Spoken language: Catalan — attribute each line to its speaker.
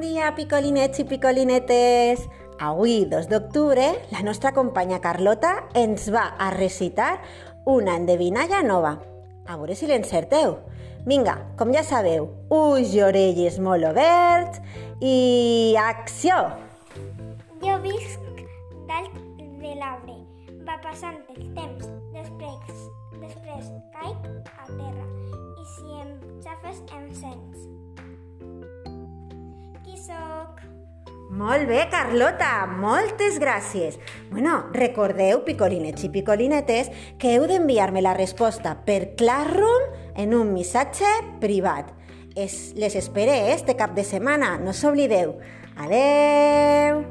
Speaker 1: dia, picolinets i picolinetes! Avui, 2 d'octubre, la nostra companya Carlota ens va a recitar una endevinalla nova. A veure si l'encerteu. Vinga, com ja sabeu, ulls i orelles molt oberts i acció!
Speaker 2: Jo visc dalt de l'arbre, va passant el temps, després, després caic a terra i si em xafes em sents. Sóc?
Speaker 1: Molt bé, Carlota, moltes gràcies. Bueno, recordeu, picolinets i picolinetes, que heu d'enviar-me la resposta per Classroom en un missatge privat. Es, les esperé este cap de setmana, no s'oblideu. Adeu!